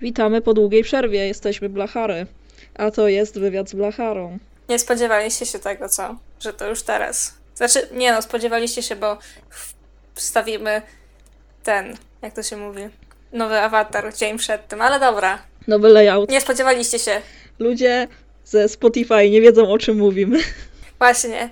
Witamy po długiej przerwie, jesteśmy Blachary. A to jest wywiad z Blacharą. Nie spodziewaliście się tego, co? Że to już teraz. Znaczy, nie no, spodziewaliście się, bo wstawimy ten, jak to się mówi, nowy awatar dzień przed tym, ale dobra. Nowy layout. Nie spodziewaliście się. Ludzie ze Spotify nie wiedzą o czym mówimy. Właśnie.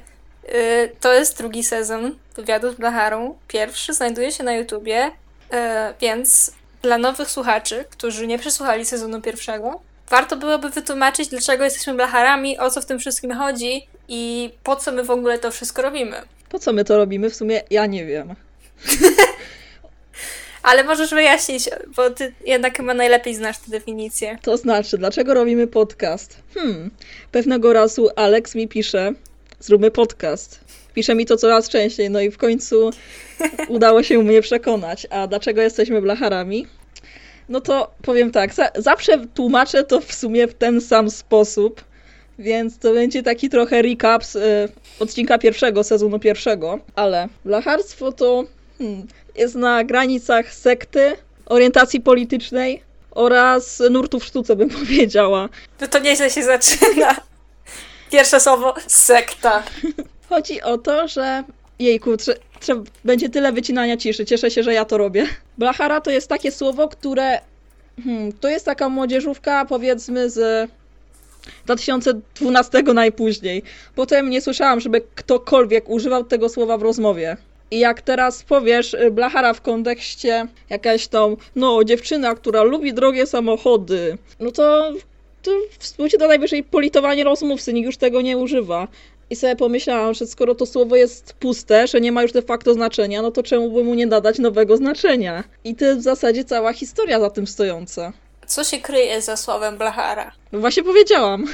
Yy, to jest drugi sezon wywiadu z Blacharą. Pierwszy znajduje się na YouTubie, yy, więc dla nowych słuchaczy, którzy nie przesłuchali sezonu pierwszego, warto byłoby wytłumaczyć, dlaczego jesteśmy blacharami, o co w tym wszystkim chodzi i po co my w ogóle to wszystko robimy. Po co my to robimy? W sumie ja nie wiem. Ale możesz wyjaśnić, bo ty jednak chyba najlepiej znasz tę definicję. To znaczy, dlaczego robimy podcast? Hmm, pewnego razu Alex mi pisze, zróbmy podcast. Pisze mi to coraz częściej, no i w końcu udało się mnie przekonać. A dlaczego jesteśmy blacharami? No to powiem tak, za zawsze tłumaczę to w sumie w ten sam sposób, więc to będzie taki trochę recap z y, odcinka pierwszego, sezonu pierwszego, ale blacharstwo to hmm, jest na granicach sekty, orientacji politycznej oraz nurtu w sztuce, bym powiedziała. No to nieźle się zaczyna. Pierwsze słowo sekta. Chodzi o to, że jejku, trze, będzie tyle wycinania ciszy. Cieszę się, że ja to robię. Blachara to jest takie słowo, które hmm, to jest taka młodzieżówka powiedzmy z 2012 najpóźniej. Potem nie słyszałam, żeby ktokolwiek używał tego słowa w rozmowie. I jak teraz powiesz y, blachara w kontekście jakaś tą, no, dziewczyna, która lubi drogie samochody, no to, to współcie do najwyżej politowanie rozmówcy, nikt już tego nie używa. I sobie pomyślałam, że skoro to słowo jest puste, że nie ma już de facto znaczenia, no to czemu by mu nie nadać nowego znaczenia? I to jest w zasadzie cała historia za tym stojąca. Co się kryje za słowem blachara? No właśnie powiedziałam.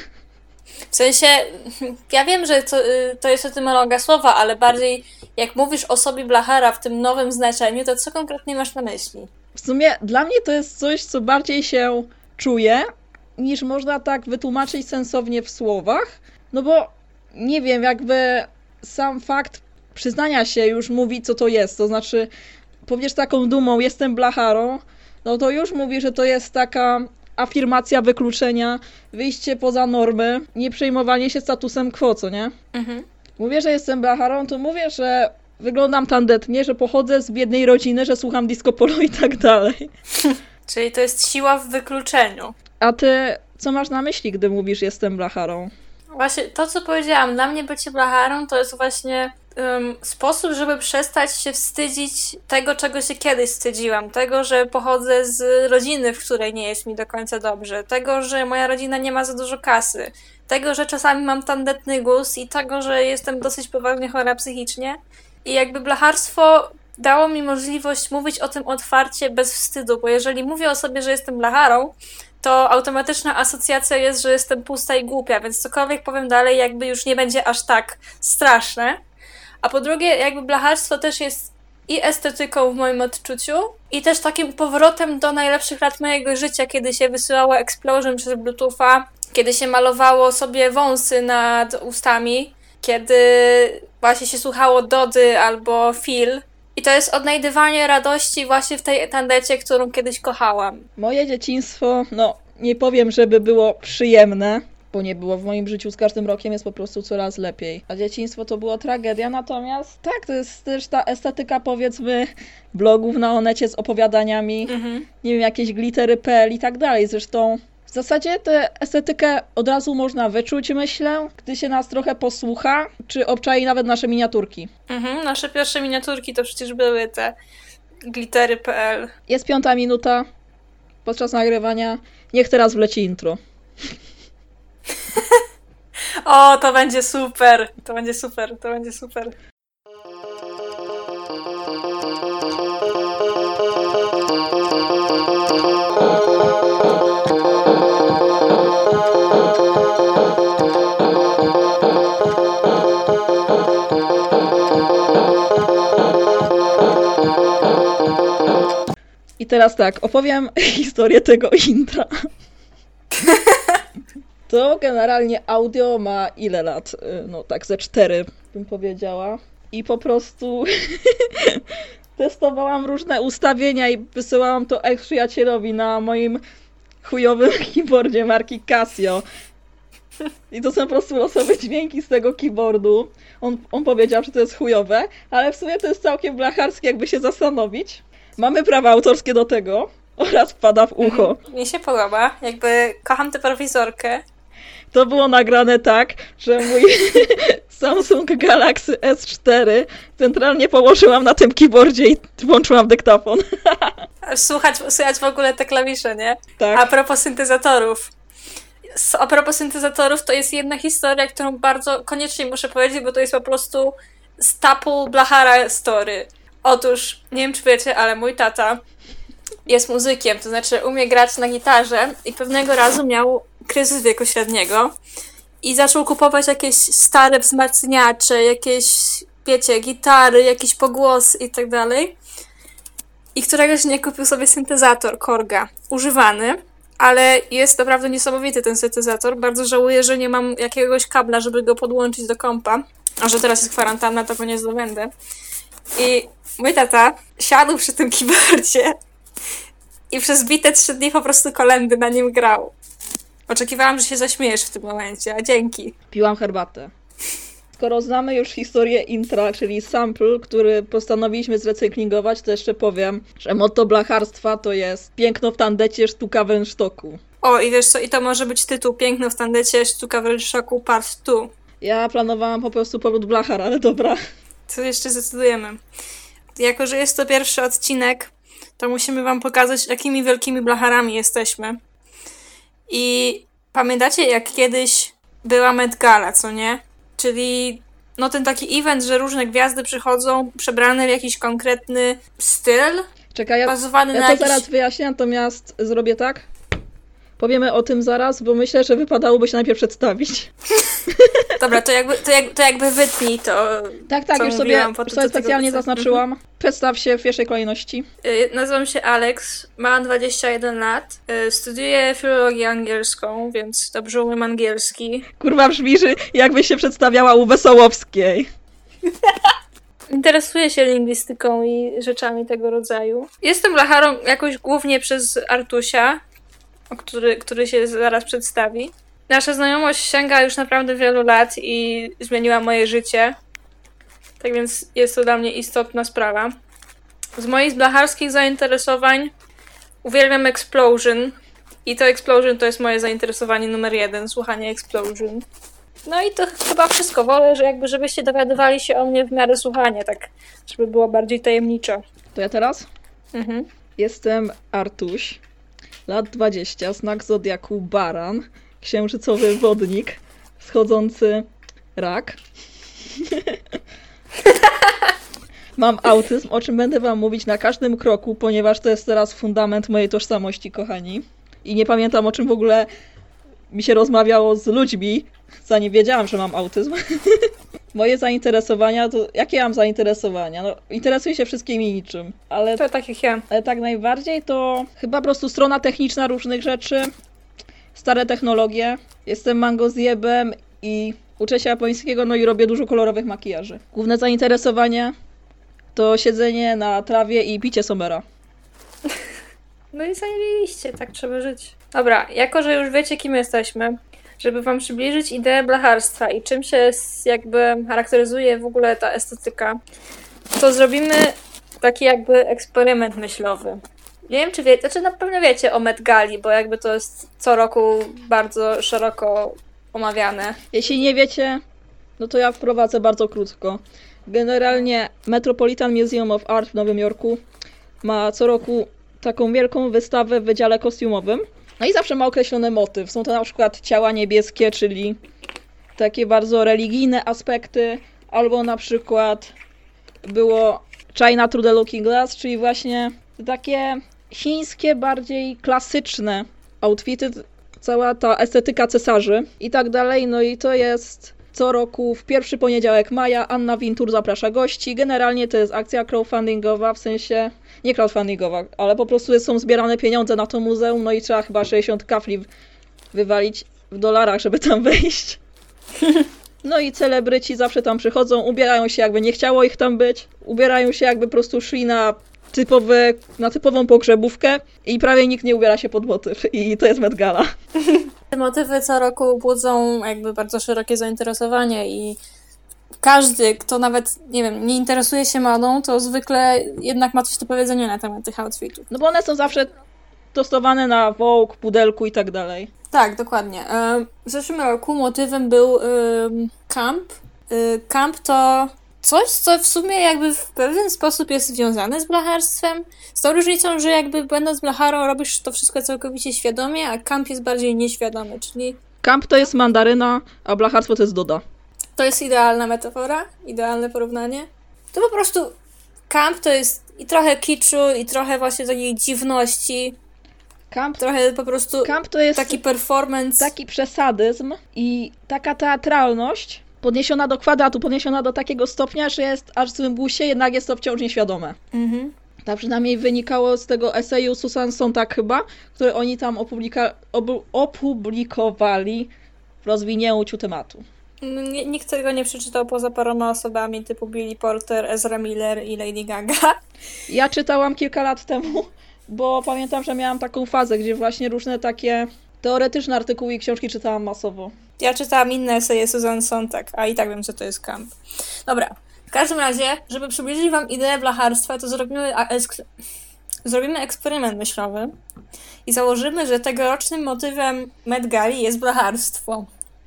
W sensie, ja wiem, że to, y, to jest etymologia słowa, ale bardziej jak mówisz o sobie blachara w tym nowym znaczeniu, to co konkretnie masz na myśli? W sumie dla mnie to jest coś, co bardziej się czuje, niż można tak wytłumaczyć sensownie w słowach. No bo nie wiem, jakby sam fakt przyznania się już mówi, co to jest. To znaczy, powiesz taką dumą, jestem blacharą, no to już mówi, że to jest taka afirmacja wykluczenia, wyjście poza normy, nie przejmowanie się statusem quo, co nie? Mhm. Mówię, że jestem blacharą, to mówię, że wyglądam tandetnie, że pochodzę z biednej rodziny, że słucham disco polo i tak dalej. Czyli to jest siła w wykluczeniu. A ty co masz na myśli, gdy mówisz jestem blacharą? Właśnie to, co powiedziałam, dla mnie bycie blacharą to jest właśnie um, sposób, żeby przestać się wstydzić tego, czego się kiedyś wstydziłam. Tego, że pochodzę z rodziny, w której nie jest mi do końca dobrze. Tego, że moja rodzina nie ma za dużo kasy. Tego, że czasami mam tandetny guz i tego, że jestem dosyć poważnie chora psychicznie. I jakby blacharstwo dało mi możliwość mówić o tym otwarcie, bez wstydu, bo jeżeli mówię o sobie, że jestem blacharą, to automatyczna asocjacja jest, że jestem pusta i głupia, więc cokolwiek powiem dalej, jakby już nie będzie aż tak straszne. A po drugie, jakby blacharstwo też jest i estetyką w moim odczuciu, i też takim powrotem do najlepszych lat mojego życia, kiedy się wysyłało Explosion przez Bluetootha, kiedy się malowało sobie wąsy nad ustami, kiedy właśnie się słuchało Dody albo Phil. I to jest odnajdywanie radości właśnie w tej tandecie, którą kiedyś kochałam. Moje dzieciństwo, no nie powiem, żeby było przyjemne, bo nie było w moim życiu z każdym rokiem jest po prostu coraz lepiej. A dzieciństwo to była tragedia, natomiast tak, to jest też ta estetyka powiedzmy blogów na Onecie z opowiadaniami, mhm. nie wiem, jakieś glittery.pl i tak dalej. Zresztą w zasadzie tę estetykę od razu można wyczuć, myślę, gdy się nas trochę posłucha, czy obczai nawet nasze miniaturki. Mhm, nasze pierwsze miniaturki to przecież były te glittery.pl. Jest piąta minuta podczas nagrywania. Niech teraz wleci intro. o, to będzie super! To będzie super, to będzie super. I teraz tak, opowiem historię tego intra. To generalnie audio ma ile lat? Y, no tak ze cztery bym powiedziała. I po prostu testowałam różne ustawienia i wysyłałam to ex-przyjacielowi na moim chujowym keyboardzie marki Casio. I to są po prostu losowe dźwięki z tego keyboardu. On, on powiedział, że to jest chujowe, ale w sumie to jest całkiem blacharskie, jakby się zastanowić. Mamy prawa autorskie do tego oraz wpada w ucho. Mi się podoba. Jakby kocham tę prowizorkę. To było nagrane tak, że mój Samsung Galaxy S4 centralnie położyłam na tym keyboardzie i włączyłam dyktafon. Słuchać, słuchać w ogóle te klawisze, nie? Tak. A propos syntezatorów. A propos syntezatorów, to jest jedna historia, którą bardzo koniecznie muszę powiedzieć, bo to jest po prostu staple Blachara story. Otóż, nie wiem czy wiecie, ale mój tata jest muzykiem, to znaczy umie grać na gitarze i pewnego razu miał kryzys wieku średniego i zaczął kupować jakieś stare wzmacniacze, jakieś, wiecie, gitary, jakiś pogłos i tak dalej. I któregoś dnia kupił sobie syntezator Korga, używany, ale jest naprawdę niesamowity ten syntezator. Bardzo żałuję, że nie mam jakiegoś kabla, żeby go podłączyć do kompa. A że teraz jest kwarantanna, to go nie zdobędę. I mój tata siadł przy tym keyboardzie i przez bite trzy dni po prostu kolendy na nim grał. Oczekiwałam, że się zaśmiejesz w tym momencie, a dzięki. Piłam herbatę. Skoro znamy już historię intra, czyli sample, który postanowiliśmy zrecyklingować, to jeszcze powiem, że motto blacharstwa to jest piękno w tandecie, sztuka w rynsztoku. O, i wiesz co, i to może być tytuł Piękno w tandecie, sztuka w szoku part 2. Ja planowałam po prostu powrót blachar, ale dobra. To jeszcze zdecydujemy. Jako, że jest to pierwszy odcinek, to musimy wam pokazać, jakimi wielkimi blacharami jesteśmy. I pamiętacie, jak kiedyś była Met Gala, co nie? Czyli no ten taki event, że różne gwiazdy przychodzą przebrane w jakiś konkretny styl, Czekaj, ja, bazowany ja na to jakiś... zaraz wyjaśnię, natomiast zrobię tak. Powiemy o tym zaraz, bo myślę, że wypadałoby się najpierw przedstawić. Dobra, to jakby, to, jak, to jakby wytnij to. Tak, tak, już sobie, już sobie tego specjalnie dotyczy. zaznaczyłam. Przedstaw się w pierwszej kolejności. Y, Nazywam się Alex, mam 21 lat, y, studiuję filologię angielską, więc dobrze umiem angielski. Kurwa brzmi, że jakbyś się przedstawiała u Wesołowskiej. Interesuję się lingwistyką i rzeczami tego rodzaju. Jestem blacharą jakoś głównie przez Artusia, który, który się zaraz przedstawi. Nasza znajomość sięga już naprawdę wielu lat i zmieniła moje życie. Tak więc jest to dla mnie istotna sprawa. Z moich blacharskich zainteresowań uwielbiam Explosion. I to Explosion to jest moje zainteresowanie numer jeden, słuchanie Explosion. No i to chyba wszystko. Wolę, że jakby żebyście dowiadywali się o mnie w miarę słuchania, tak żeby było bardziej tajemniczo. To ja teraz? Mhm. Jestem Artuś, lat 20, znak zodiaku baran, księżycowy wodnik, wschodzący rak. Mam autyzm, o czym będę wam mówić na każdym kroku, ponieważ to jest teraz fundament mojej tożsamości, kochani. I nie pamiętam, o czym w ogóle mi się rozmawiało z ludźmi, zanim wiedziałam, że mam autyzm. Moje zainteresowania to... Jakie ja mam zainteresowania? No, interesuję się wszystkim i niczym, ale To tak jak ja. ale tak najbardziej to chyba po prostu strona techniczna różnych rzeczy, stare technologie. Jestem mangozjebem i uczę się japońskiego, no i robię dużo kolorowych makijaży. Główne zainteresowanie to siedzenie na trawie i picie somera. No i zajebiście, tak trzeba żyć. Dobra, jako że już wiecie, kim jesteśmy, żeby wam przybliżyć ideę blacharstwa i czym się jakby charakteryzuje w ogóle ta estetyka, to zrobimy taki jakby eksperyment myślowy. Nie wiem, czy wiecie, znaczy na pewno wiecie o Met Gali, bo jakby to jest co roku bardzo szeroko omawiane. Jeśli nie wiecie, no to ja wprowadzę bardzo krótko. Generalnie Metropolitan Museum of Art w Nowym Jorku ma co roku taką wielką wystawę w wydziale kostiumowym. No i zawsze ma określony motyw. Są to na przykład ciała niebieskie, czyli takie bardzo religijne aspekty, albo na przykład było China Through the Looking Glass, czyli właśnie takie chińskie, bardziej klasyczne outfity, cała ta estetyka cesarzy i tak dalej. No i to jest co roku w pierwszy poniedziałek maja Anna Wintour zaprasza gości. Generalnie to jest akcja crowdfundingowa, w sensie nie crowdfundingowa, ale po prostu są zbierane pieniądze na to muzeum, no i trzeba chyba 60 kafli wywalić w dolarach, żeby tam wejść. No i celebryci zawsze tam przychodzą, ubierają się jakby nie chciało ich tam być, ubierają się jakby po prostu szli na typowe, na typową pogrzebówkę i prawie nikt nie ubiera się pod motyw. I to jest Met Gala. Te motywy co roku budzą jakby bardzo szerokie zainteresowanie i każdy, kto nawet, nie wiem, nie interesuje się modą, to zwykle jednak ma coś do powiedzenia na temat tych outfitów. No bo one są zawsze tostowane na Vogue, pudelku i tak dalej. Tak, dokładnie. W zeszłym roku motywem był camp. E, camp to coś, co w sumie jakby w pewien sposób jest związane z blacharstwem. Z tą różnicą, że jakby będąc blacharą robisz to wszystko całkowicie świadomie, a camp jest bardziej nieświadomy, czyli... Camp to jest mandaryna, a blacharstwo to jest doda. To jest idealna metafora, idealne porównanie. To po prostu camp to jest i trochę kiczu, i trochę właśnie takiej dziwności. Camp, trochę po prostu to jest taki performance. Taki przesadyzm i taka teatralność podniesiona do kwadratu, podniesiona do takiego stopnia, że jest aż w busie, jednak jest to wciąż nieświadome. Mhm. Tak przynajmniej wynikało z tego eseju Susan Sontag chyba, który oni tam opublika- opublikowali w rozwinięciu tematu. Nikt tego nie przeczytał poza paroma osobami typu Billy Porter, Ezra Miller i Lady Gaga. Ja czytałam kilka lat temu, bo pamiętam, że miałam taką fazę, gdzie właśnie różne takie teoretyczne artykuły i książki czytałam masowo. Ja czytałam inne eseje Susan Sontag, a i tak wiem, co to jest camp. Dobra, w każdym razie, żeby przybliżyć wam ideę blacharstwa, to zrobimy, zrobimy eksperyment myślowy i założymy, że tegorocznym motywem Met Gali jest blacharstwo.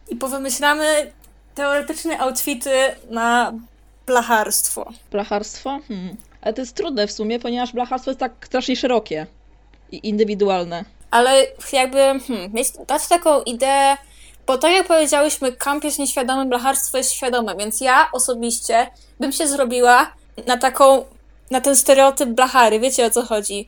I powymyślamy teoretyczne outfity na blacharstwo. Blacharstwo? Hmm. Ale to jest trudne w sumie, ponieważ blacharstwo jest tak strasznie szerokie i indywidualne. Ale jakby hmm, mieć, dać taką ideę, bo tak jak powiedziałyśmy, kamp jest nieświadomy, blacharstwo jest świadome, więc ja osobiście bym się zrobiła na taką, na ten stereotyp blachary, wiecie o co chodzi?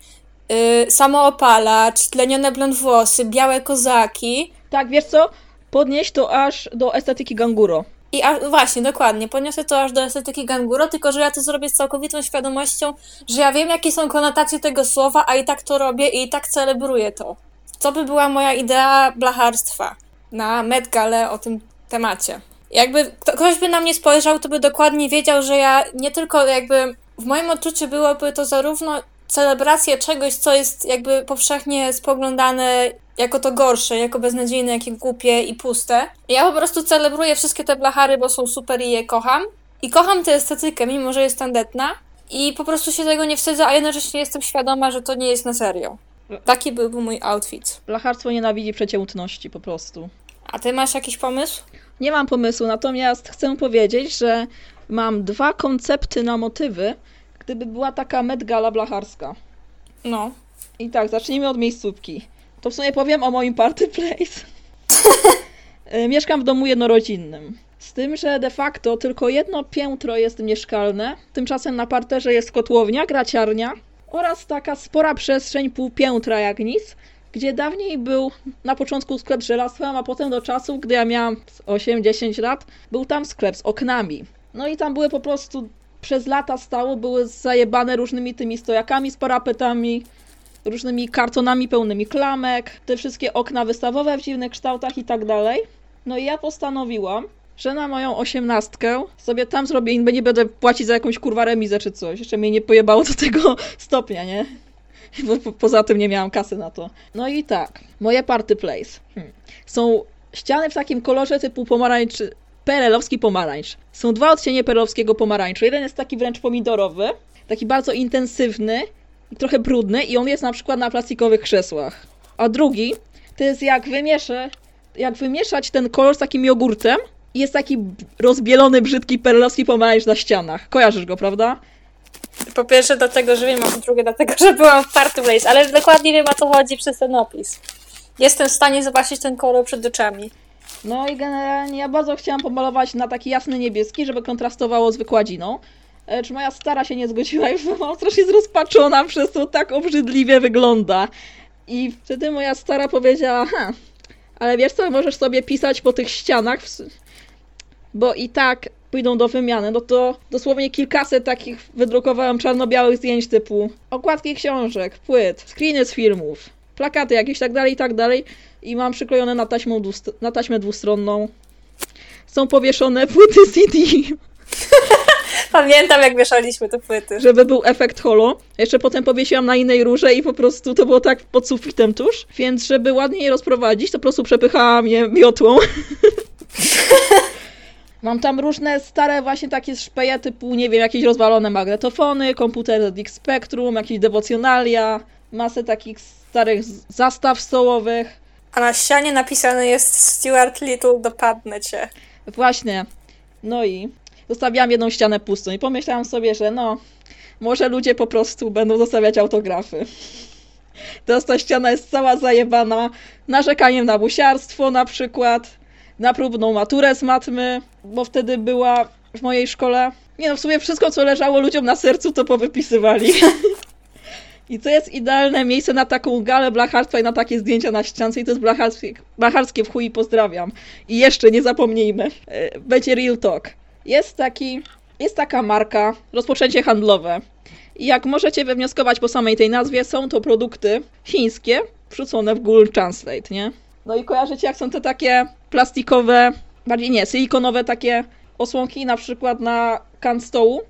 Yy, samoopalacz, tlenione blond włosy, białe kozaki. Tak, wiesz co? Podnieść to aż do estetyki ganguro. I a, właśnie, dokładnie, podniosę to aż do estetyki ganguro, tylko że ja to zrobię z całkowitą świadomością, że ja wiem, jakie są konotacje tego słowa, a i tak to robię i tak celebruję to. Co by była moja idea blacharstwa na Met Gale o tym temacie? Jakby ktoś by na mnie spojrzał, to by dokładnie wiedział, że ja nie tylko jakby w moim odczuciu byłoby to zarówno celebracja czegoś, co jest jakby powszechnie spoglądane jako to gorsze, jako beznadziejne, jakie głupie i puste. Ja po prostu celebruję wszystkie te blachary, bo są super i je kocham. I kocham tę estetykę, mimo że jest tandetna. I po prostu się tego nie wstydzę, a jednocześnie jestem świadoma, że to nie jest na serio. Taki byłby mój outfit. Blacharstwo nienawidzi przeciętności po prostu. A ty masz jakiś pomysł? Nie mam pomysłu, natomiast chcę powiedzieć, że mam dwa koncepty na motywy, gdyby była taka Met Gala blacharska. No. I tak, zacznijmy od miejscówki. To w sumie powiem o moim party place. E, mieszkam w domu jednorodzinnym. Z tym, że de facto tylko jedno piętro jest mieszkalne. Tymczasem na parterze jest kotłownia, graciarnia oraz taka spora przestrzeń pół piętra jak nic, gdzie dawniej był na początku sklep z żelastwem, a potem do czasu, gdy ja miałam 8-10 lat, był tam sklep z oknami. No i tam były po prostu przez lata stało, były zajebane różnymi tymi stojakami z parapetami, różnymi kartonami pełnymi klamek, te wszystkie okna wystawowe w dziwnych kształtach i tak dalej. No i ja postanowiłam, że na moją osiemnastkę sobie tam zrobię i nie będę płacić za jakąś kurwa remizę czy coś. Jeszcze mnie nie pojebało do tego stopnia, nie? Bo po, poza tym nie miałam kasy na to. No i tak, moje party place. Hmm. Są ściany w takim kolorze typu pomarańczy, perelowski pomarańcz. Są dwa odcienie perelowskiego pomarańczu. Jeden jest taki wręcz pomidorowy, taki bardzo intensywny trochę brudny i on jest na przykład na plastikowych krzesłach. A drugi to jest jak wymieszę, jak wymieszać ten kolor z takim jogurtem i jest taki rozbielony, brzydki perlowski pomarańcz na ścianach. Kojarzysz go, prawda? Po pierwsze dlatego, że wiem, a po drugie dlatego, że byłam w Party Place, ale dokładnie wiem, o co chodzi przez ten opis. Jestem w stanie zobaczyć ten kolor przed oczami. No i generalnie ja bardzo chciałam pomalować na taki jasny niebieski, żeby kontrastowało z wykładziną. E, czy moja stara się nie zgodziła, już byłam strasznie zrozpaczona przez to, tak obrzydliwie wygląda. I wtedy moja stara powiedziała, ha, ale wiesz co, możesz sobie pisać po tych ścianach, bo i tak pójdą do wymiany, no to dosłownie kilkaset takich wydrukowałem czarno-białych zdjęć typu okładki książek, płyt, screeny z filmów, plakaty jakieś tak dalej, i tak dalej i mam przyklejone na taśmę dwustronną. Są powieszone płyty CD. Pamiętam, jak wieszaliśmy te płyty. żeby był efekt holo. Jeszcze potem powiesiłam na innej rurze i po prostu to było tak pod sufitem tuż. Więc żeby ładnie je rozprowadzić, to po prostu przepychałam je miotłą. Mam tam różne stare właśnie takie szpeje typu, nie wiem, jakieś rozwalone magnetofony, komputer ZX Spectrum, jakieś dewocjonalia, masę takich starych zastaw stołowych. A na ścianie napisane jest Stuart Little, dopadnę cię. Właśnie. No i zostawiłam jedną ścianę pustą i pomyślałam sobie, że no, może ludzie po prostu będą zostawiać autografy. Teraz ta ściana jest cała zajebana narzekaniem na busiarstwo na przykład, na próbną maturę z matmy, bo wtedy była w mojej szkole. Nie no, w sumie wszystko, co leżało ludziom na sercu, to powypisywali. I to jest idealne miejsce na taką galę blacharstwa i na takie zdjęcia na ściance i to jest blacharskie, blacharskie w chuj pozdrawiam. I jeszcze nie zapomnijmy, e, będzie Real Talk. Jest taki, jest taka marka, rozpoczęcie handlowe. I jak możecie wywnioskować po samej tej nazwie, są to produkty chińskie, wrzucone w Google Translate, nie? No i kojarzycie, jak są te takie plastikowe, bardziej nie, silikonowe takie osłonki, na przykład na kan stołu,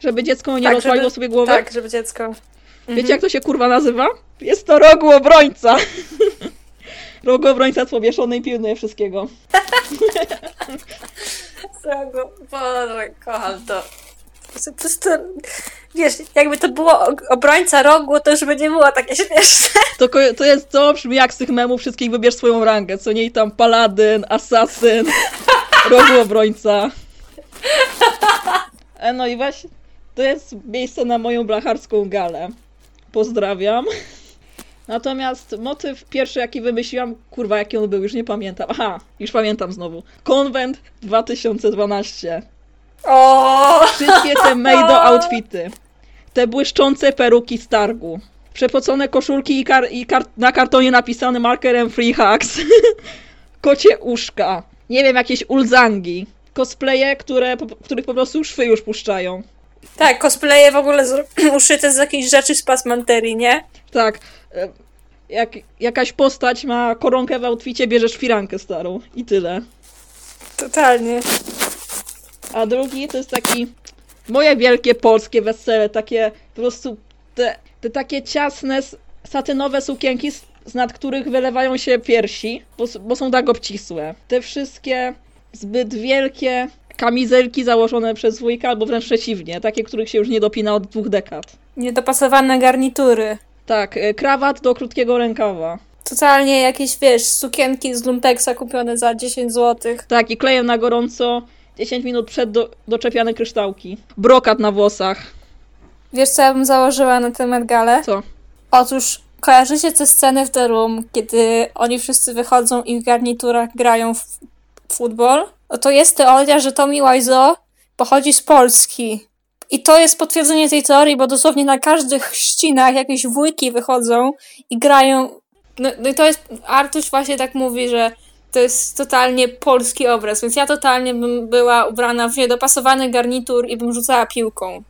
żeby dziecko nie Tak, rozwaliło żeby- sobie głowy? Tak, żeby dziecko. Wiecie, jak to się kurwa nazywa? Jest to rogu obrońca. rogu obrońca powieszony i pilnuje wszystkiego. Rogu. Boże, kocham to. Po prostu, wiesz, jakby to było obrońca rogu, to już by nie było takie śmieszne. To, to jest to, brzmi jak z tych memów wszystkich wybierz swoją rangę, co nie i tam paladyn, asasyn, rogu obrońca. E, no i właśnie, to jest miejsce na moją blacharską galę. Pozdrawiam. Natomiast motyw pierwszy, jaki wymyśliłam, kurwa, jaki on był, już nie pamiętam. Aha, już pamiętam znowu. Konwent 2012. O! Wszystkie te made outfity. Te błyszczące peruki z targu. Przepocone koszulki i, kar- i kar- na kartonie napisane markerem Free Hacks. Kocie uszka. Nie wiem, jakieś ulzangi. Cosplaye, które, po- których po prostu szwy już puszczają. Tak, cosplaye w ogóle uszyte z jakichś rzeczy z pasmanterii, nie? Tak. Jak jakaś postać ma koronkę w outficie, bierzesz firankę starą. I tyle. Totalnie. A drugi to jest taki moje wielkie polskie wesele, takie po prostu te, te takie ciasne, satynowe sukienki, z, nad których wylewają się piersi, bo, bo są tak obcisłe. Te wszystkie zbyt wielkie kamizelki założone przez wujka, albo wręcz przeciwnie, takie, których się już nie dopina od dwóch dekad. Niedopasowane garnitury. Tak, e, krawat do krótkiego rękawa. Totalnie jakieś, wiesz, sukienki z Lumtexa kupione za 10 zł. Tak, i klejem na gorąco 10 minut przed do, doczepiane kryształki. Brokat na włosach. Wiesz, co ja bym założyła na temat gale? Co? Otóż kojarzycie tę scenę w The Room, kiedy oni wszyscy wychodzą i w garniturach grają w futbol? No to jest teoria, że Tommy Wiseau pochodzi z Polski. I to jest potwierdzenie tej teorii, bo dosłownie na każdych chrzcinach jakieś wujki wychodzą i grają. No, no i to jest. Artuś właśnie tak mówi, że to jest totalnie polski obraz, więc ja totalnie bym była ubrana w niedopasowany garnitur i bym rzucała piłką.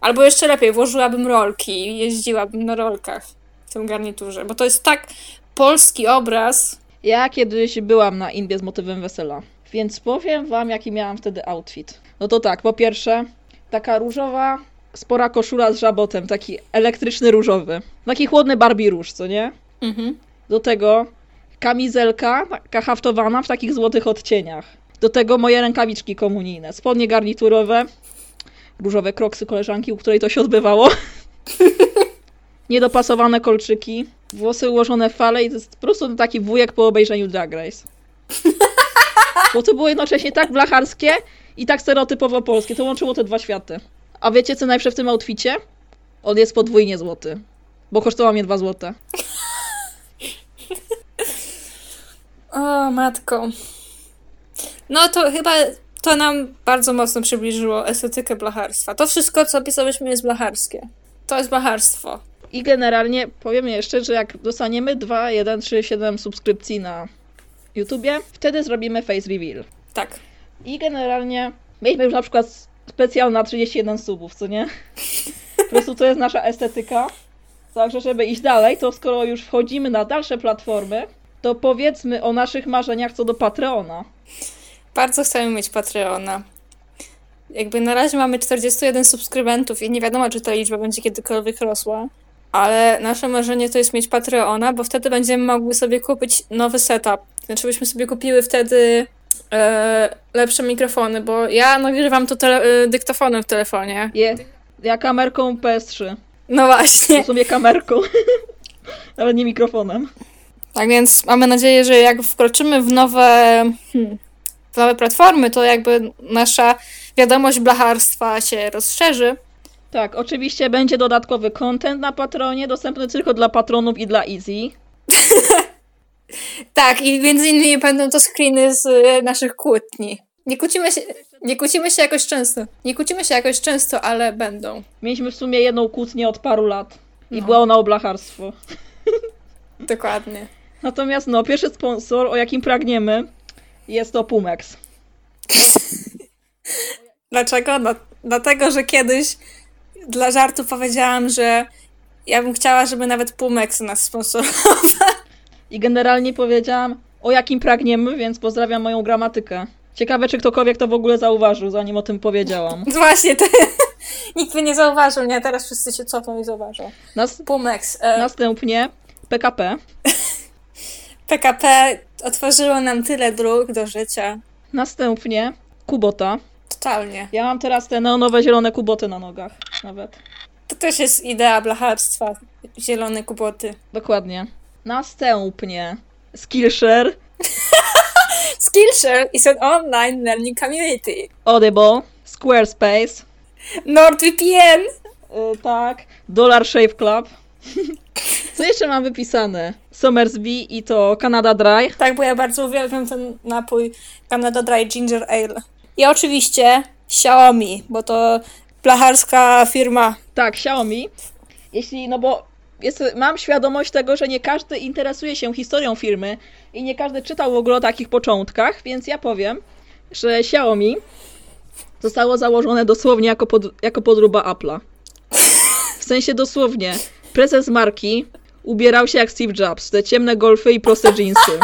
Albo jeszcze lepiej, włożyłabym rolki i jeździłabym na rolkach w tym garniturze, bo to jest tak polski obraz. Ja kiedyś byłam na Indie z motywem wesela, więc powiem wam, jaki miałam wtedy outfit. No to tak, po pierwsze, taka różowa, spora koszula z żabotem, taki elektryczny różowy. Taki chłodny Barbie róż, co nie? Mhm. Do tego kamizelka, taka haftowana w takich złotych odcieniach. Do tego moje rękawiczki komunijne, spodnie garniturowe, różowe kroksy koleżanki, u której to się odbywało. Niedopasowane kolczyki, włosy ułożone w fale i to jest po prostu taki wujek po obejrzeniu Drag Race. Bo to było jednocześnie tak blacharskie i tak stereotypowo polskie. To łączyło te dwa światy. A wiecie co najlepsze w tym outficie? On jest podwójnie złoty. Bo kosztował mnie dwa złote. O, matko. No to chyba to nam bardzo mocno przybliżyło estetykę blacharstwa. To wszystko, co opisaliśmy, jest blacharskie. To jest blacharstwo. I generalnie powiem jeszcze, że jak dostaniemy 2, 1, 3, 7 subskrypcji na YouTubie, wtedy zrobimy face reveal. Tak. I generalnie mieliśmy już na przykład specjal na 31 subów, co nie? Po prostu to jest nasza estetyka. Także żeby iść dalej, to skoro już wchodzimy na dalsze platformy, to powiedzmy o naszych marzeniach co do Patreona. Bardzo chcemy mieć Patreona. jakby na razie mamy 41 subskrybentów i nie wiadomo, czy ta liczba będzie kiedykolwiek rosła. Ale nasze marzenie to jest mieć Patreona, bo wtedy będziemy mogły sobie kupić nowy setup. Znaczy byśmy sobie kupiły wtedy lepsze mikrofony, bo ja nagrywam to tele, e, dyktafonem w telefonie. Je, ja kamerką PS3. No właśnie. W sumie kamerką. Nawet nie mikrofonem. Tak więc mamy nadzieję, że jak wkroczymy w nowe, hmm, w nowe platformy, to jakby nasza wiadomość blacharstwa się rozszerzy. Tak, oczywiście będzie dodatkowy content na Patronie, dostępny tylko dla patronów i dla Easy. Tak, i między innymi będą to screeny z e, naszych kłótni. Nie kłócimy się, nie kłócimy się jakoś często. Nie kłócimy się jakoś często, ale będą. Mieliśmy w sumie jedną kłótnię od paru lat. I No. była ona o blacharstwo. Dokładnie. Natomiast no, pierwszy sponsor, o jakim pragniemy, jest to Pumex. Dlaczego? No, dlatego, że kiedyś dla żartu powiedziałam, że ja bym chciała, żeby nawet Pumex nas sponsorował. I generalnie powiedziałam, o jakim pragniemy, więc pozdrawiam moją gramatykę. Ciekawe, czy ktokolwiek to w ogóle zauważył, zanim o tym powiedziałam. Właśnie, to nikt by nie zauważył, nie? Teraz wszyscy się cofną i zauważą. Nas, Pumex. E, następnie PKP. PKP otworzyło nam tyle dróg do życia. Następnie Kubota. Totalnie. Ja mam teraz te neonowe zielone kuboty na nogach. Nawet. To też jest idea blacharstwa. Zielone kuboty. Dokładnie. Następnie Skillshare, Skillshare is an online learning community. Audible, Squarespace, NordVPN! y, tak, Dollar Shave Club. Co jeszcze mam wypisane? Somersby i to Canada Dry. Tak, bo ja bardzo uwielbiam ten napój Canada Dry Ginger Ale. I oczywiście Xiaomi, bo to blacharska firma. Tak, Xiaomi. Jeśli, no bo jest, mam świadomość tego, że nie każdy interesuje się historią firmy i nie każdy czytał w ogóle o takich początkach, więc ja powiem, że Xiaomi zostało założone dosłownie jako, pod, jako podróba Apple'a. W sensie dosłownie. Prezes marki ubierał się jak Steve Jobs, te ciemne golfy i proste jeansy.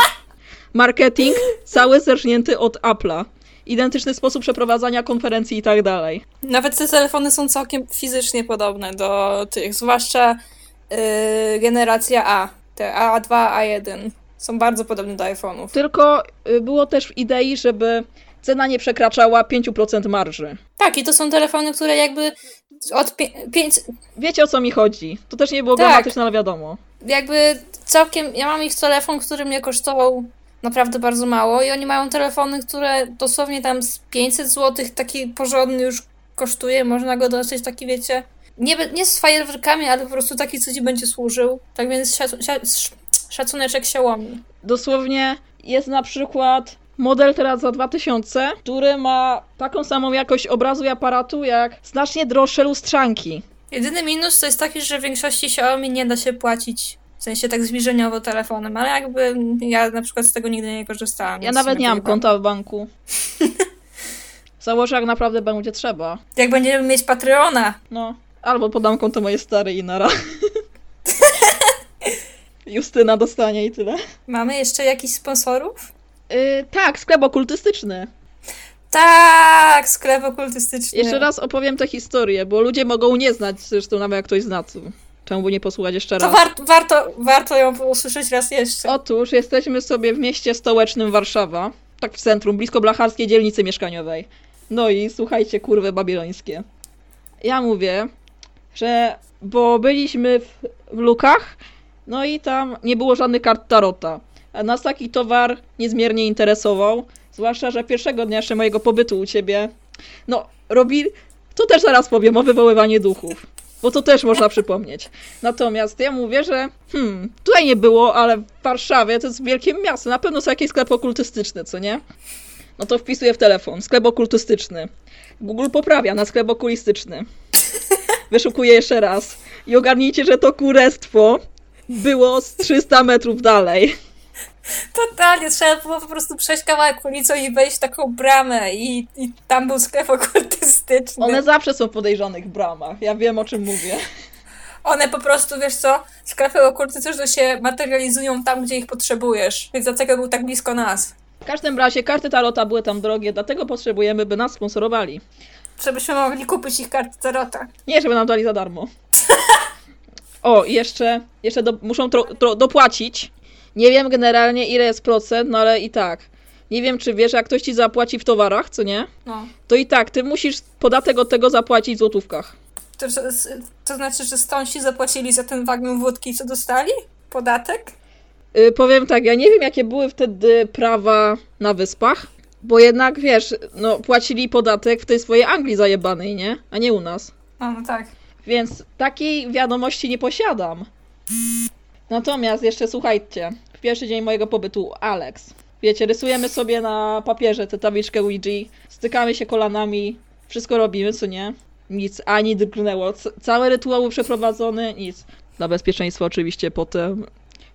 Marketing cały zerżnięty od Apple'a. Identyczny sposób przeprowadzania konferencji i tak dalej. Nawet te telefony są całkiem fizycznie podobne do tych, zwłaszcza yy, generacja A. Te A2, A1 są bardzo podobne do iPhone'ów. Tylko y, było też w idei, żeby cena nie przekraczała 5% marży. Tak, i to są telefony, które jakby od 5, Wiecie o co mi chodzi. To też nie było Tak. gramatyczne, ale wiadomo. jakby całkiem, ja mam ich telefon, który mnie kosztował naprawdę bardzo mało i oni mają telefony, które dosłownie tam z 500 zł, taki porządny już kosztuje, można go dostać taki, wiecie, nie, nie z fajerwerkami, ale po prostu taki, co ci będzie służył. Tak więc szac, szac, szacuneczek Xiaomi. Dosłownie jest na przykład model teraz za 2000, który ma taką samą jakość obrazu i aparatu jak znacznie droższe lustrzanki. Jedyny minus to jest taki, że w większości Xiaomi nie da się płacić, w sensie tak zbliżeniowo telefonem, ale jakby ja na przykład z tego nigdy nie korzystałam. Ja nawet nie mam konta w banku. Założę jak naprawdę będzie trzeba. Jak będziemy mieć Patreona, No. Albo podam konto mojej starej i nara. Justyna dostanie i tyle. mamy jeszcze jakichś sponsorów? Yy, tak, sklep okultystyczny. Tak, sklep okultystyczny. Jeszcze raz opowiem tę historię, bo ludzie mogą nie znać, zresztą nawet jak ktoś zna, to czemu by nie posłuchać jeszcze To raz. war- warto, warto ją usłyszeć raz jeszcze. Otóż jesteśmy sobie w mieście stołecznym Warszawa, tak w centrum, blisko blacharskiej dzielnicy mieszkaniowej. No i słuchajcie, kurwy babilońskie. Ja mówię, że bo byliśmy w, w Lukach, no i tam nie było żadnych kart tarota. A nas taki towar niezmiernie interesował, zwłaszcza, że pierwszego dnia jeszcze mojego pobytu u ciebie, no, robi, to też zaraz powiem o wywoływaniu duchów, bo to też można przypomnieć. Natomiast ja mówię, że hmm, tutaj nie było, ale w Warszawie to jest wielkie miasto, na pewno są jakieś sklepy okultystyczne, co nie? No to wpisuję w telefon, sklep okultystyczny. Google poprawia na sklep okulistyczny. Wyszukuję jeszcze raz. I ogarnijcie, że to kurestwo było z 300 metrów dalej. Totalnie, trzeba było po prostu przejść kawałek ulicą i wejść w taką bramę i, i tam był sklep okultystyczny. One zawsze są w podejrzanych bramach. Ja wiem, o czym mówię. One po prostu, wiesz co, sklepy okultystyczne się materializują tam, gdzie ich potrzebujesz. Więc dlatego był tak blisko nas. W każdym razie karty tarota były tam drogie, dlatego potrzebujemy, by nas sponsorowali. Żebyśmy mogli kupić ich kartę Tarota. Nie, żeby nam dali za darmo. O, i jeszcze, jeszcze do, muszą tro, tro, dopłacić. Nie wiem generalnie ile jest procent, no ale i tak. Nie wiem, czy wiesz, jak ktoś ci zapłaci w towarach, co nie? No. To i tak, ty musisz podatek od tego zapłacić w złotówkach. To, to znaczy, że stąd się zapłacili za ten wagon wódki, co dostali? Podatek? Y, powiem tak, ja nie wiem, jakie były wtedy prawa na wyspach, bo jednak, wiesz, no, płacili podatek w tej swojej Anglii zajebanej, nie? A nie u nas. No, no tak. Więc takiej wiadomości nie posiadam. Natomiast jeszcze słuchajcie, w pierwszy dzień mojego pobytu Alex. Wiecie, rysujemy sobie na papierze tę tabliczkę Ouija, stykamy się kolanami, wszystko robimy, co nie? Nic ani drgnęło. C- cały rytuał był przeprowadzony, nic. Dla bezpieczeństwa oczywiście potem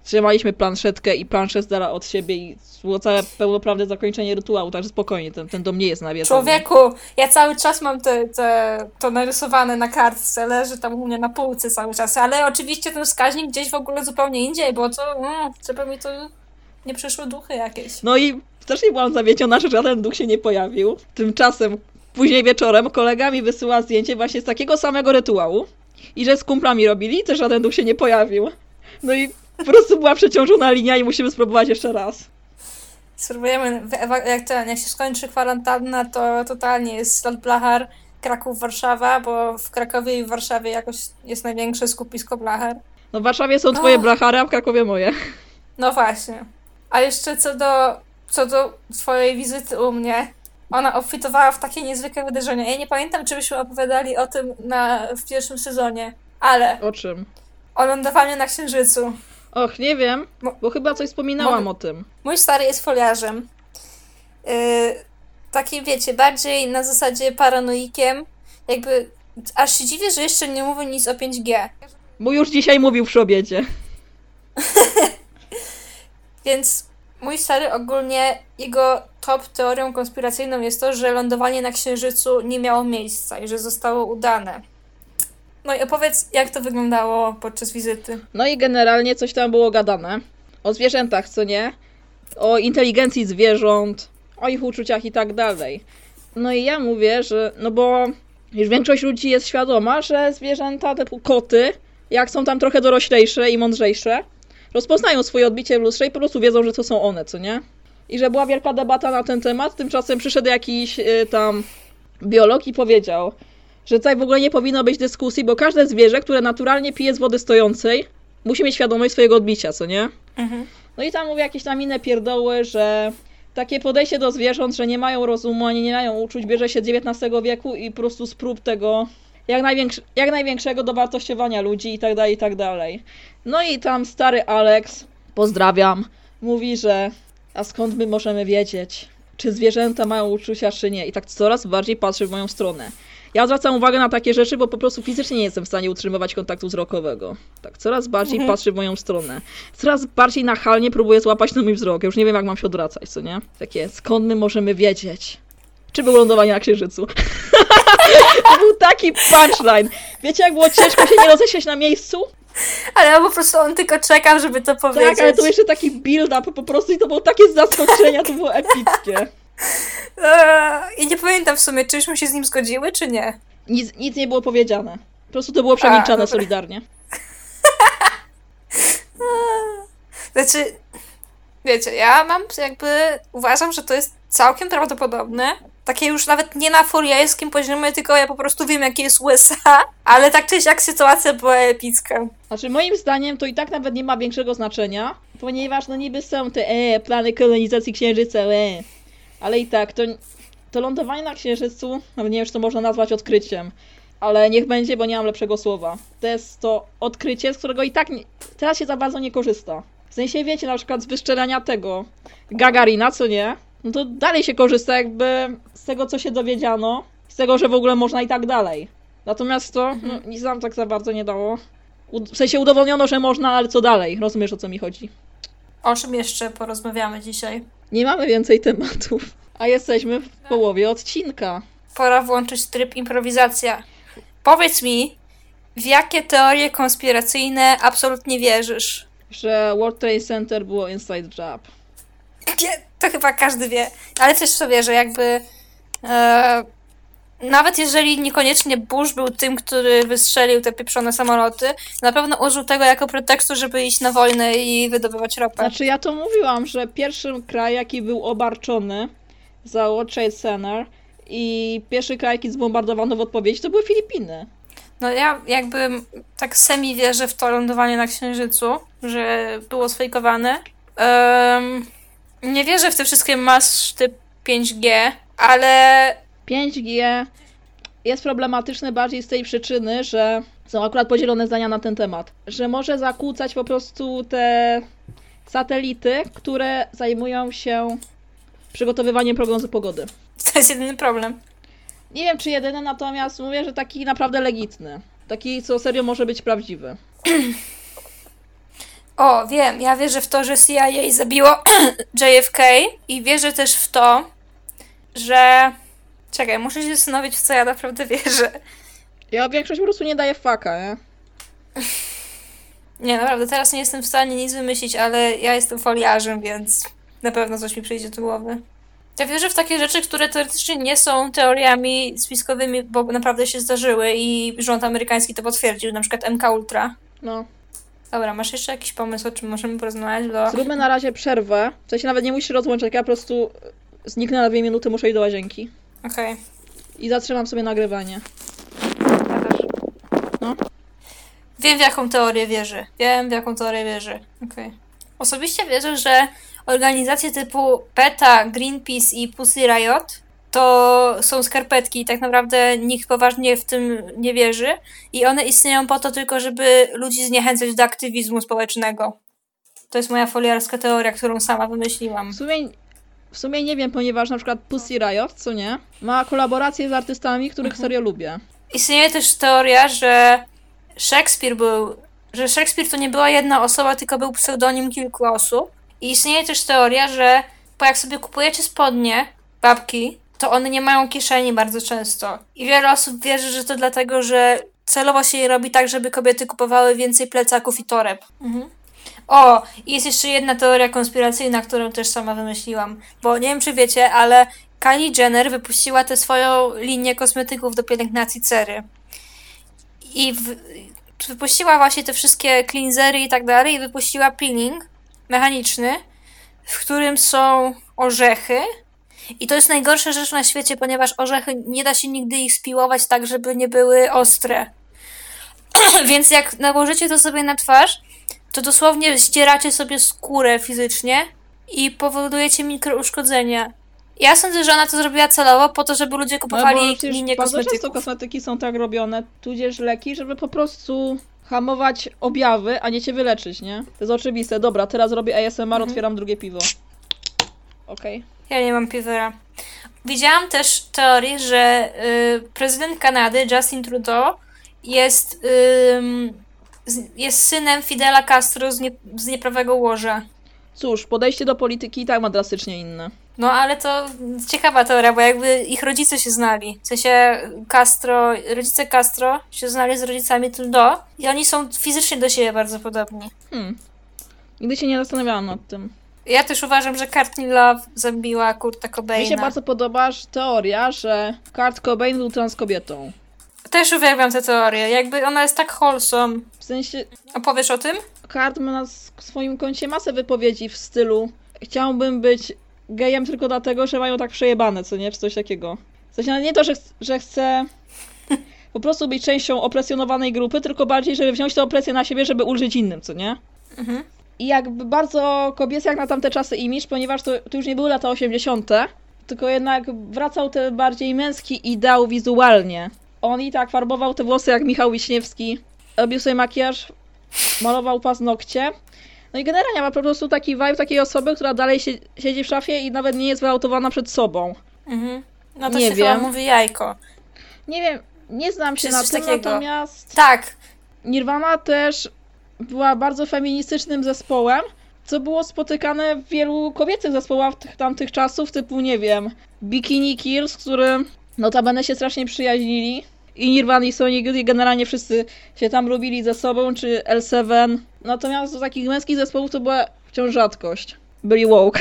trzymaliśmy planszetkę i planszę z dala od siebie i było całe pełnoprawne zakończenie rytuału, także spokojnie, ten, ten dom nie jest nawiedzony. Człowieku, ja cały czas mam te, te, to narysowane na kartce, leży tam u mnie na półce cały czas, ale oczywiście ten wskaźnik gdzieś w ogóle zupełnie indziej, bo to, mm, żeby mi to nie przyszły duchy jakieś. No i też nie byłam zawiedziona, że żaden duch się nie pojawił. Tymczasem później wieczorem kolega mi wysyła zdjęcie właśnie z takiego samego rytuału i że z kumplami robili, też żaden duch się nie pojawił. No i po prostu była przeciążona linia i musimy spróbować jeszcze raz. Spróbujemy, jak, ten, jak się skończy kwarantanna, to totalnie jest Blachar, Kraków, Warszawa, bo w Krakowie i w Warszawie jakoś jest największe skupisko blachar. No w Warszawie są twoje Och. blachary, a w Krakowie moje. No właśnie. A jeszcze co do, co do twojej wizyty u mnie, ona obfitowała w takie niezwykłe wydarzenia. Ja nie pamiętam, czy byśmy opowiadali o tym na, w pierwszym sezonie, ale O czym? o lądowaniu na Księżycu. Och, nie wiem, bo chyba coś wspominałam Mogę- o tym. Mój stary jest foliarzem. Yy, taki, wiecie, bardziej na zasadzie paranoikiem. Jakby aż się dziwię, że jeszcze nie mówię nic o 5G. Bo już dzisiaj mówił przy obiedzie. Więc mój stary ogólnie, jego top teorią konspiracyjną jest to, że lądowanie na Księżycu nie miało miejsca i że zostało udane. No i opowiedz, jak to wyglądało podczas wizyty. No i generalnie coś tam było gadane. O zwierzętach, co nie? O inteligencji zwierząt, o ich uczuciach i tak dalej. No i ja mówię, że no bo już większość ludzi jest świadoma, że zwierzęta typu koty, jak są tam trochę doroślejsze i mądrzejsze, rozpoznają swoje odbicie w lustrze i po prostu wiedzą, że to są one, co nie? I że była wielka debata na ten temat, tymczasem przyszedł jakiś y, tam biolog i powiedział, że tutaj w ogóle nie powinno być dyskusji, bo każde zwierzę, które naturalnie pije z wody stojącej, musi mieć świadomość swojego odbicia, co nie? Mhm. No i tam mówię jakieś tam inne pierdoły, że takie podejście do zwierząt, że nie mają rozumu, ani nie mają uczuć, bierze się z XIX wieku i po prostu z prób tego jak, największy, jak największego dowartościowania ludzi i tak dalej, i tak dalej. No i tam stary Alex, pozdrawiam, mówi, że a skąd my możemy wiedzieć, czy zwierzęta mają uczucia, czy nie. I tak coraz bardziej patrzy w moją stronę. Ja zwracam uwagę na takie rzeczy, bo po prostu fizycznie nie jestem w stanie utrzymywać kontaktu wzrokowego. Tak, coraz bardziej Mhm. patrzy w moją stronę. Coraz bardziej nachalnie próbuje złapać na mój wzrok. Ja już nie wiem, jak mam się odwracać, co nie? Takie, skąd my możemy wiedzieć? Czy było lądowanie na Księżycu? to był taki punchline. Wiecie, jak było ciężko się nie roześmiać na miejscu? Ale po prostu on tylko czekał, żeby to powiedzieć. Tak, ale to jeszcze taki build-up po prostu i to było takie zaskoczenia, to było epickie. Eee, I nie pamiętam w sumie, czyśmy się z nim zgodziły, czy nie. Nic, nic nie było powiedziane. Po prostu to było przemilczane dobra. solidarnie. Znaczy, wiecie, ja mam jakby, uważam, że to jest całkiem prawdopodobne. Takie już nawet nie na furiejskim poziomie, tylko ja po prostu wiem, jakie jest USA, ale tak czy siak sytuacja była epicka. Znaczy, moim zdaniem to i tak nawet nie ma większego znaczenia, ponieważ no niby są te e, plany kolonizacji Księżyca, e. Ale i tak, to, to lądowanie na Księżycu, nawet nie wiem, czy to można nazwać odkryciem, ale niech będzie, bo nie mam lepszego słowa. To jest to odkrycie, z którego i tak nie, teraz się za bardzo nie korzysta. W sensie, wiecie, na przykład z wyszczelania tego Gagarina, co nie? No to dalej się korzysta jakby z tego, co się dowiedziano, z tego, że w ogóle można i tak dalej. Natomiast to no, nic nam tak za bardzo nie dało. U- W sensie udowodniono, że można, ale co dalej? Rozumiesz, o co mi chodzi? O czym jeszcze porozmawiamy dzisiaj? Nie mamy więcej tematów. A jesteśmy w połowie odcinka. Pora włączyć tryb improwizacja. Powiedz mi, w jakie teorie konspiracyjne absolutnie wierzysz? Że World Trade Center było inside job. Nie, to chyba każdy wie. Ale też sobie, że jakby e, nawet jeżeli niekoniecznie Bush był tym, który wystrzelił te pieprzone samoloty, na pewno użył tego jako pretekstu, żeby iść na wojnę i wydobywać ropę. Znaczy ja to mówiłam, że pierwszym kraj, jaki był obarczony za World Trade Center i pierwszy kraj, jaki zbombardowano w odpowiedzi, to były Filipiny. No ja jakby tak semi wierzę w to lądowanie na Księżycu, że było sfejkowane. Um, nie wierzę w te wszystkie maszty 5G, ale 5G jest problematyczne bardziej z tej przyczyny, że są akurat podzielone zdania na ten temat, że może zakłócać po prostu te satelity, które zajmują się przygotowywaniem prognozy pogody. to jest jedyny problem. Nie wiem czy jedyny, natomiast mówię, że taki naprawdę legitny. Taki, co serio może być prawdziwy. O, wiem, ja wierzę w to, że CIA zabiło JFK i wierzę też w to, że... Czekaj, muszę się zastanowić, w co ja naprawdę wierzę. Ja większość po prostu nie daje faka, nie? Nie, naprawdę, teraz nie jestem w stanie nic wymyślić, ale ja jestem foliarzem, więc na pewno coś mi przyjdzie do głowy. Ja wierzę w takie rzeczy, które teoretycznie nie są teoriami spiskowymi, bo naprawdę się zdarzyły i rząd amerykański to potwierdził, na przykład MK Ultra. No. Dobra, masz jeszcze jakiś pomysł, o czym możemy porozmawiać? Bo... Zróbmy na razie przerwę. W sensie nawet nie musisz rozłączać, ja po prostu zniknę na dwie minuty, muszę iść do łazienki. Okej. I zatrzymam sobie nagrywanie. Ja też. No. Wiem, w jaką teorię wierzy. Wiem, w jaką teorię wierzy. Okej. Osobiście wierzę, że organizacje typu PETA, Greenpeace i Pussy Riot to są skarpetki i tak naprawdę nikt poważnie w tym nie wierzy i one istnieją po to tylko, żeby ludzi zniechęcać do aktywizmu społecznego. To jest moja foliarska teoria, którą sama wymyśliłam. W sumie, w sumie nie wiem, ponieważ na przykład Pussy Riot, co nie, ma kolaboracje z artystami, których Mhm. serio lubię. Istnieje też teoria, że Szekspir był, że Szekspir to nie była jedna osoba, tylko był pseudonim kilku osób. I istnieje też teoria, że bo jak sobie kupujecie spodnie, babki, to one nie mają kieszeni bardzo często. I wiele osób wierzy, że to dlatego, że celowo się je robi tak, żeby kobiety kupowały więcej plecaków i toreb. Mhm. O, i jest jeszcze jedna teoria konspiracyjna, którą też sama wymyśliłam. Bo nie wiem, czy wiecie, ale Kylie Jenner wypuściła tę swoją linię kosmetyków do pielęgnacji cery. I w, wypuściła właśnie te wszystkie cleansery i tak dalej i wypuściła peeling mechaniczny, w którym są orzechy. I to jest najgorsza rzecz na świecie, ponieważ orzechy nie da się nigdy ich spiłować tak, żeby nie były ostre. Więc jak nałożycie to sobie na twarz, to dosłownie ścieracie sobie skórę fizycznie i powodujecie mikrouszkodzenia. Ja sądzę, że ona to zrobiła celowo po to, żeby ludzie No, kupowali przecież linię bardzo często kosmetyków. kosmetyki są tak robione, tudzież leki, żeby po prostu hamować objawy, a nie cię wyleczyć, nie? To jest oczywiste. Dobra, teraz robię ASMR, Mhm. otwieram drugie piwo. Okej. Ja nie mam piwera. Widziałam też teorię, że y, prezydent Kanady, Justin Trudeau, jest, ym, z, jest synem Fidela Castro z, nie, z nieprawego łoża. Cóż, podejście do polityki i tak ma drastycznie inne. No ale to ciekawa teoria, bo jakby ich rodzice się znali. W sensie Castro, rodzice Castro się znali z rodzicami Trudeau i oni są fizycznie do siebie bardzo podobni. Hmm. Nigdy się nie zastanawiałam nad tym. Ja też uważam, że Courtney Love zabiła Kurta Mi się Cobaina. bardzo podoba że teoria, że Kurt Cobain był trans kobietą. Też uwielbiam tę teorię. Jakby ona jest tak wholesome. W sensie, Opowiesz o tym? Kurt ma na swoim koncie masę wypowiedzi w stylu chciałbym być gejem tylko dlatego, że mają tak przejebane, co nie? Czy coś takiego. W sensie nawet nie to, że, ch- że chcę po prostu być częścią opresjonowanej grupy, tylko bardziej, żeby wziąć tę opresję na siebie, żeby ulżyć innym, co nie? Mhm. I jakby bardzo kobiecy jak na tamte czasy imidż, ponieważ to, to już nie były lata 80., tylko jednak wracał ten bardziej męski ideał wizualnie. On i tak farbował te włosy jak Michał Wiśniewski, robił sobie makijaż, malował paznokcie. No i generalnie ma po prostu taki vibe takiej osoby, która dalej sie- siedzi w szafie i nawet nie jest wyautowana przed sobą. Mhm. No to Nie się chyba wiem. mówi jajko. Nie wiem, nie znam się Czy na coś tym, takiego? natomiast Tak. Nirvana też była bardzo feministycznym zespołem, co było spotykane w wielu kobiecych zespołach tych tamtych czasów, typu, nie wiem, Bikini Kill, z którym notabene się strasznie przyjaźnili. I Nirvana i Sonic Youth i generalnie wszyscy się tam lubili ze sobą, czy L7. Natomiast do takich męskich zespołów to była wciąż rzadkość. Byli woke.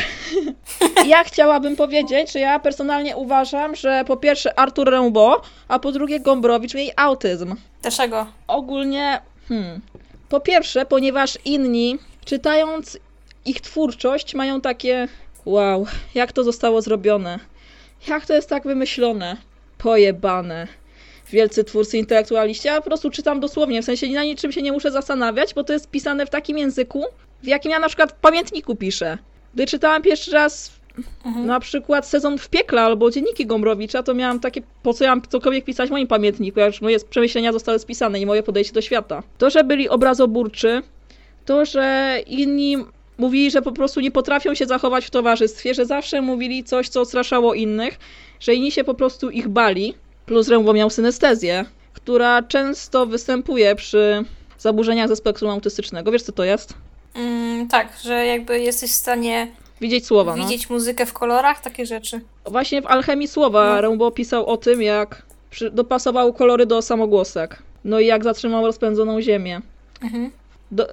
ja chciałabym powiedzieć, że ja personalnie uważam, że po pierwsze Artur Rimbaud, a po drugie Gombrowicz mieli autyzm. Dlaczego? Ogólnie, hmm, po pierwsze, ponieważ inni, czytając ich twórczość, mają takie wow, jak to zostało zrobione, jak to jest tak wymyślone, pojebane. Wielcy twórcy intelektualiści, ja po prostu czytam dosłownie, w sensie na niczym się nie muszę zastanawiać, bo to jest pisane w takim języku, w jakim ja na przykład w pamiętniku piszę. Gdy czytałam pierwszy raz Mhm. na przykład sezon w piekle albo dzienniki Gombrowicza, to miałam takie, po co ja mam cokolwiek pisać w moim pamiętniku, jak już moje przemyślenia zostały spisane i moje podejście do świata. To, że byli obrazoburczy, to, że inni mówili, że po prostu nie potrafią się zachować w towarzystwie, że zawsze mówili coś, co odstraszało innych, że inni się po prostu ich bali, plus Rembo miał synestezję, która często występuje przy zaburzeniach ze spektrum autystycznego. Wiesz, co to jest? Mm, tak, że jakby jesteś w stanie Widzieć słowa, no. widzieć muzykę w kolorach, takie rzeczy. Właśnie w Alchemii Słowa No. Rimbaud pisał o tym, jak dopasował kolory do samogłosek. No i jak zatrzymał rozpędzoną ziemię. Mhm. Do,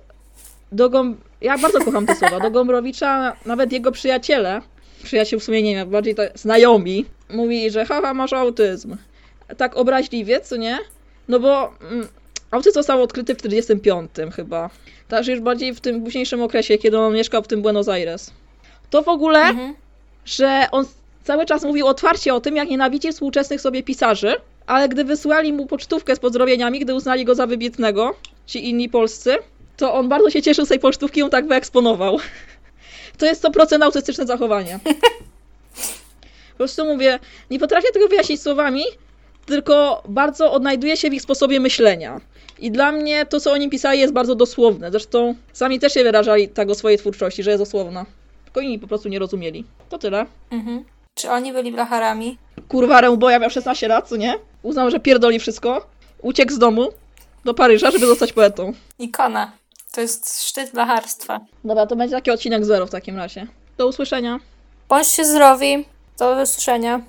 do Gom... Ja bardzo kocham te słowa. Do Gombrowicza nawet jego przyjaciele, przyjaciół w sumie nie wiem, bardziej to znajomi, mówili, że haha, masz autyzm. Tak obraźliwie, co nie? No bo mm, autyzm został odkryty w 45 chyba. Także już bardziej w tym późniejszym okresie, kiedy on mieszkał w tym Buenos Aires. To w ogóle Mhm. że on cały czas mówił otwarcie o tym, jak nienawidzi współczesnych sobie pisarzy, ale gdy wysłali mu pocztówkę z pozdrowieniami, gdy uznali go za wybitnego, ci inni polscy, to on bardzo się cieszył z tej pocztówki i ją tak wyeksponował. To jest 100% autystyczne zachowanie. Po prostu mówię, nie potrafię tego wyjaśnić słowami, tylko bardzo odnajduję się w ich sposobie myślenia. I dla mnie to, co oni pisali, jest bardzo dosłowne. Zresztą sami też się wyrażali tak o swojej twórczości, że jest dosłowna. Tylko inni po prostu nie rozumieli. To tyle. Mhm. Czy oni byli blacharami? Kurwa, Ręboja miał 16 lat, co nie? Uznał, że pierdoli wszystko. Uciekł z domu do Paryża, żeby zostać poetą. Ikona. To jest szczyt blacharstwa. Dobra, to będzie taki odcinek zero w takim razie. Do usłyszenia. Bądźcie zdrowi. Do usłyszenia.